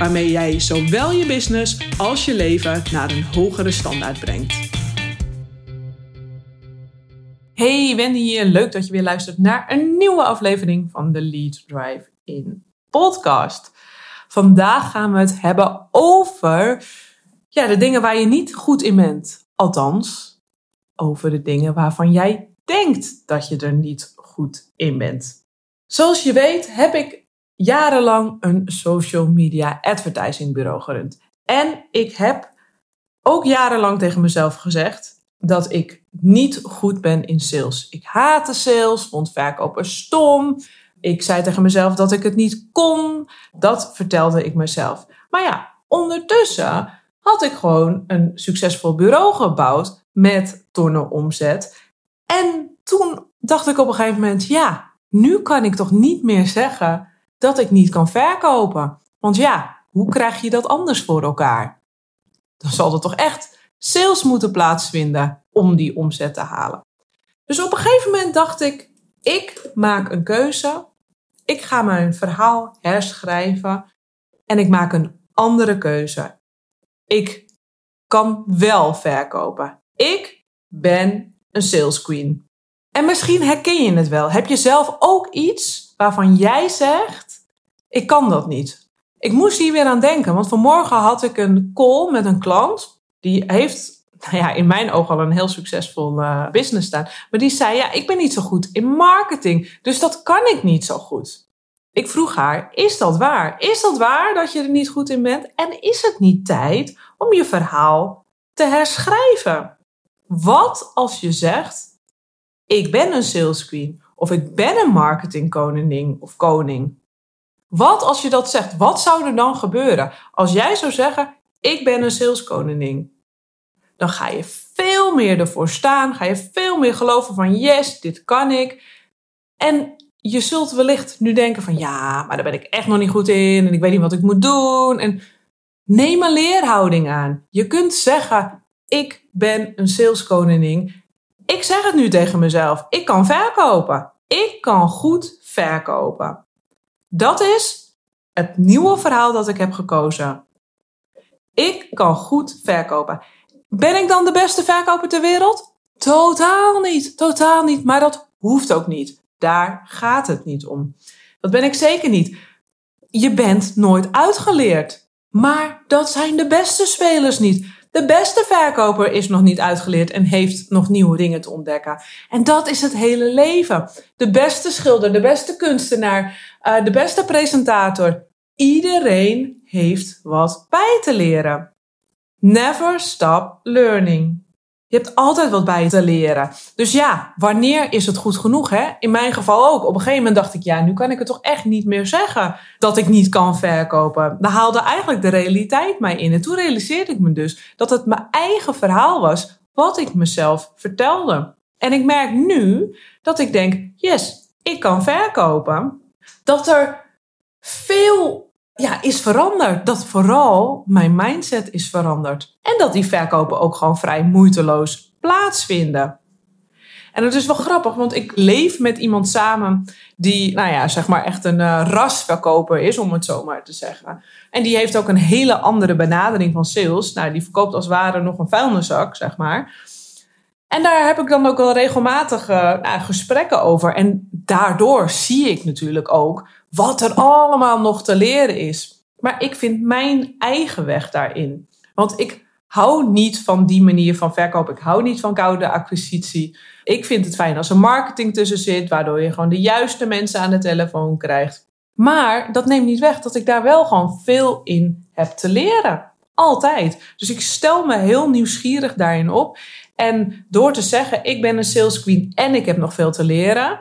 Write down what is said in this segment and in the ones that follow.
waarmee jij zowel je business als je leven naar een hogere standaard brengt. Hey, Wendy hier. Leuk dat je weer luistert naar een nieuwe aflevering van de Lead Drive in podcast. Vandaag gaan we het hebben over ja, de dingen waar je niet goed in bent. Althans, over de dingen waarvan jij denkt dat je er niet goed in bent. Zoals je weet heb ik jarenlang een social media advertising bureau gerund. En ik heb ook jarenlang tegen mezelf gezegd dat ik niet goed ben in sales. Ik haatte sales, vond verkopen stom. Ik zei tegen mezelf dat ik het niet kon. Dat vertelde ik mezelf. Maar ja, ondertussen had ik gewoon een succesvol bureau gebouwd met tonnen omzet. En toen dacht ik op een gegeven moment, ja, nu kan ik toch niet meer zeggen dat ik niet kan verkopen. Want ja, hoe krijg je dat anders voor elkaar? Dan zal er toch echt sales moeten plaatsvinden om die omzet te halen. Dus op een gegeven moment dacht ik, ik maak een keuze. Ik ga mijn verhaal herschrijven en ik maak een andere keuze. Ik kan wel verkopen. Ik ben een sales queen. En misschien herken je het wel. Heb je zelf ook iets waarvan jij zegt: ik kan dat niet. Ik moest hier weer aan denken, want vanmorgen had ik een call met een klant. Die heeft, nou ja, in mijn ogen al een heel succesvol uh, business staan. Maar die zei, ja, ik ben niet zo goed in marketing, dus dat kan ik niet zo goed. Ik vroeg haar, is dat waar? Is dat waar dat je er niet goed in bent? En is het niet tijd om je verhaal te herschrijven? Wat als je zegt, ik ben een sales queen of ik ben een marketingkoningin of koning. Wat als je dat zegt? Wat zou er dan gebeuren? Als jij zou zeggen, ik ben een saleskoningin. Dan ga je veel meer ervoor staan. Ga je veel meer geloven van yes, dit kan ik. En je zult wellicht nu denken van ja, maar daar ben ik echt nog niet goed in. En ik weet niet wat ik moet doen. En neem een leerhouding aan. Je kunt zeggen, ik ben een saleskoningin. Ik zeg het nu tegen mezelf. Ik kan verkopen. Ik kan goed verkopen. Dat is het nieuwe verhaal dat ik heb gekozen. Ik kan goed verkopen. Ben ik dan de beste verkoper ter wereld? Totaal niet, totaal niet. Maar dat hoeft ook niet. Daar gaat het niet om. Dat ben ik zeker niet. Je bent nooit uitgeleerd. Maar dat zijn de beste spelers niet. De beste verkoper is nog niet uitgeleerd en heeft nog nieuwe dingen te ontdekken. En dat is het hele leven. De beste schilder, de beste kunstenaar, uh, de beste presentator. Iedereen heeft wat bij te leren. Never stop learning. Je hebt altijd wat bij te leren. Dus ja, wanneer is het goed genoeg? Hè? In mijn geval ook. Op een gegeven moment dacht ik, ja, nu kan ik het toch echt niet meer zeggen dat ik niet kan verkopen. Dan haalde eigenlijk de realiteit mij in. En toen realiseerde ik me dus dat het mijn eigen verhaal was wat ik mezelf vertelde. En ik merk nu dat ik denk, yes, ik kan verkopen. Dat er veel ja, is veranderd. Dat vooral mijn mindset is veranderd. En dat die verkopen ook gewoon vrij moeiteloos plaatsvinden. En het is wel grappig, want ik leef met iemand samen die, nou ja, zeg maar echt een uh, rasverkoper is, om het zo maar te zeggen. En die heeft ook een hele andere benadering van sales. Nou, die verkoopt als ware nog een vuilniszak, zeg maar. En daar heb ik dan ook wel regelmatig uh, nou, gesprekken over. En daardoor zie ik natuurlijk ook wat er allemaal nog te leren is. Maar ik vind mijn eigen weg daarin. Want ik hou niet van die manier van verkoop. Ik hou niet van koude acquisitie. Ik vind het fijn als er marketing tussen zit, waardoor je gewoon de juiste mensen aan de telefoon krijgt. Maar dat neemt niet weg dat ik daar wel gewoon veel in heb te leren. Altijd. Dus ik stel me heel nieuwsgierig daarin op. En door te zeggen, ik ben een sales queen en ik heb nog veel te leren,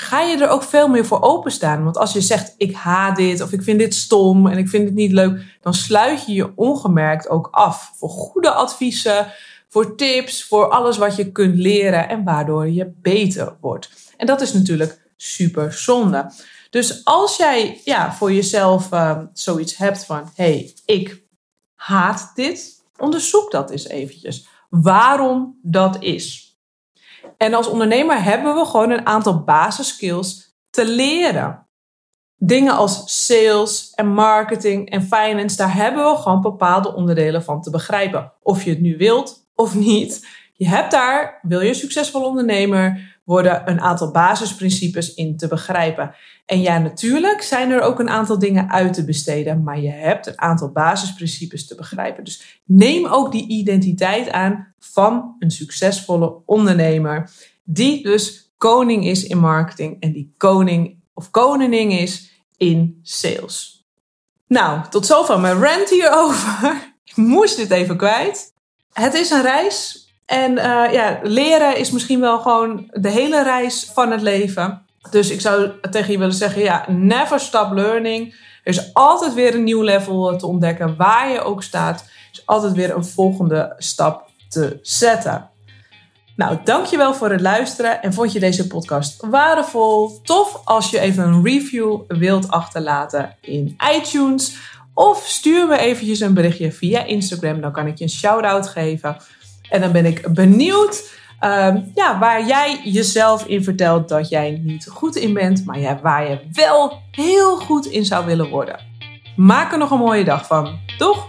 ga je er ook veel meer voor openstaan. Want als je zegt, ik haat dit of ik vind dit stom en ik vind het niet leuk, dan sluit je je ongemerkt ook af voor goede adviezen, voor tips, voor alles wat je kunt leren en waardoor je beter wordt. En dat is natuurlijk super zonde. Dus als jij ja, voor jezelf uh, zoiets hebt van, hey, ik haat dit, onderzoek dat eens eventjes. Waarom dat is. En als ondernemer hebben we gewoon een aantal basiskills te leren. Dingen als sales en marketing en finance, daar hebben we gewoon bepaalde onderdelen van te begrijpen. Of je het nu wilt of niet. Je hebt daar, wil je succesvol ondernemer worden, een aantal basisprincipes in te begrijpen. En ja, natuurlijk zijn er ook een aantal dingen uit te besteden, maar je hebt een aantal basisprincipes te begrijpen. Dus neem ook die identiteit aan van een succesvolle ondernemer, die dus koning is in marketing en die koning of koningin is in sales. Nou, tot zover mijn rant hierover. Ik moest dit even kwijt. Het is een reis. En uh, ja, leren is misschien wel gewoon de hele reis van het leven. Dus ik zou tegen je willen zeggen, ja, never stop learning. Er is altijd weer een nieuw level te ontdekken. Waar je ook staat, is altijd weer een volgende stap te zetten. Nou, dankjewel voor het luisteren. En vond je deze podcast waardevol? Tof als je even een review wilt achterlaten in iTunes. Of stuur me eventjes een berichtje via Instagram. Dan kan ik je een shout-out geven. En dan ben ik benieuwd Ehm, ja, waar jij jezelf in vertelt dat jij niet goed in bent, maar ja, waar je wel heel goed in zou willen worden. Maak er nog een mooie dag van. Doeg!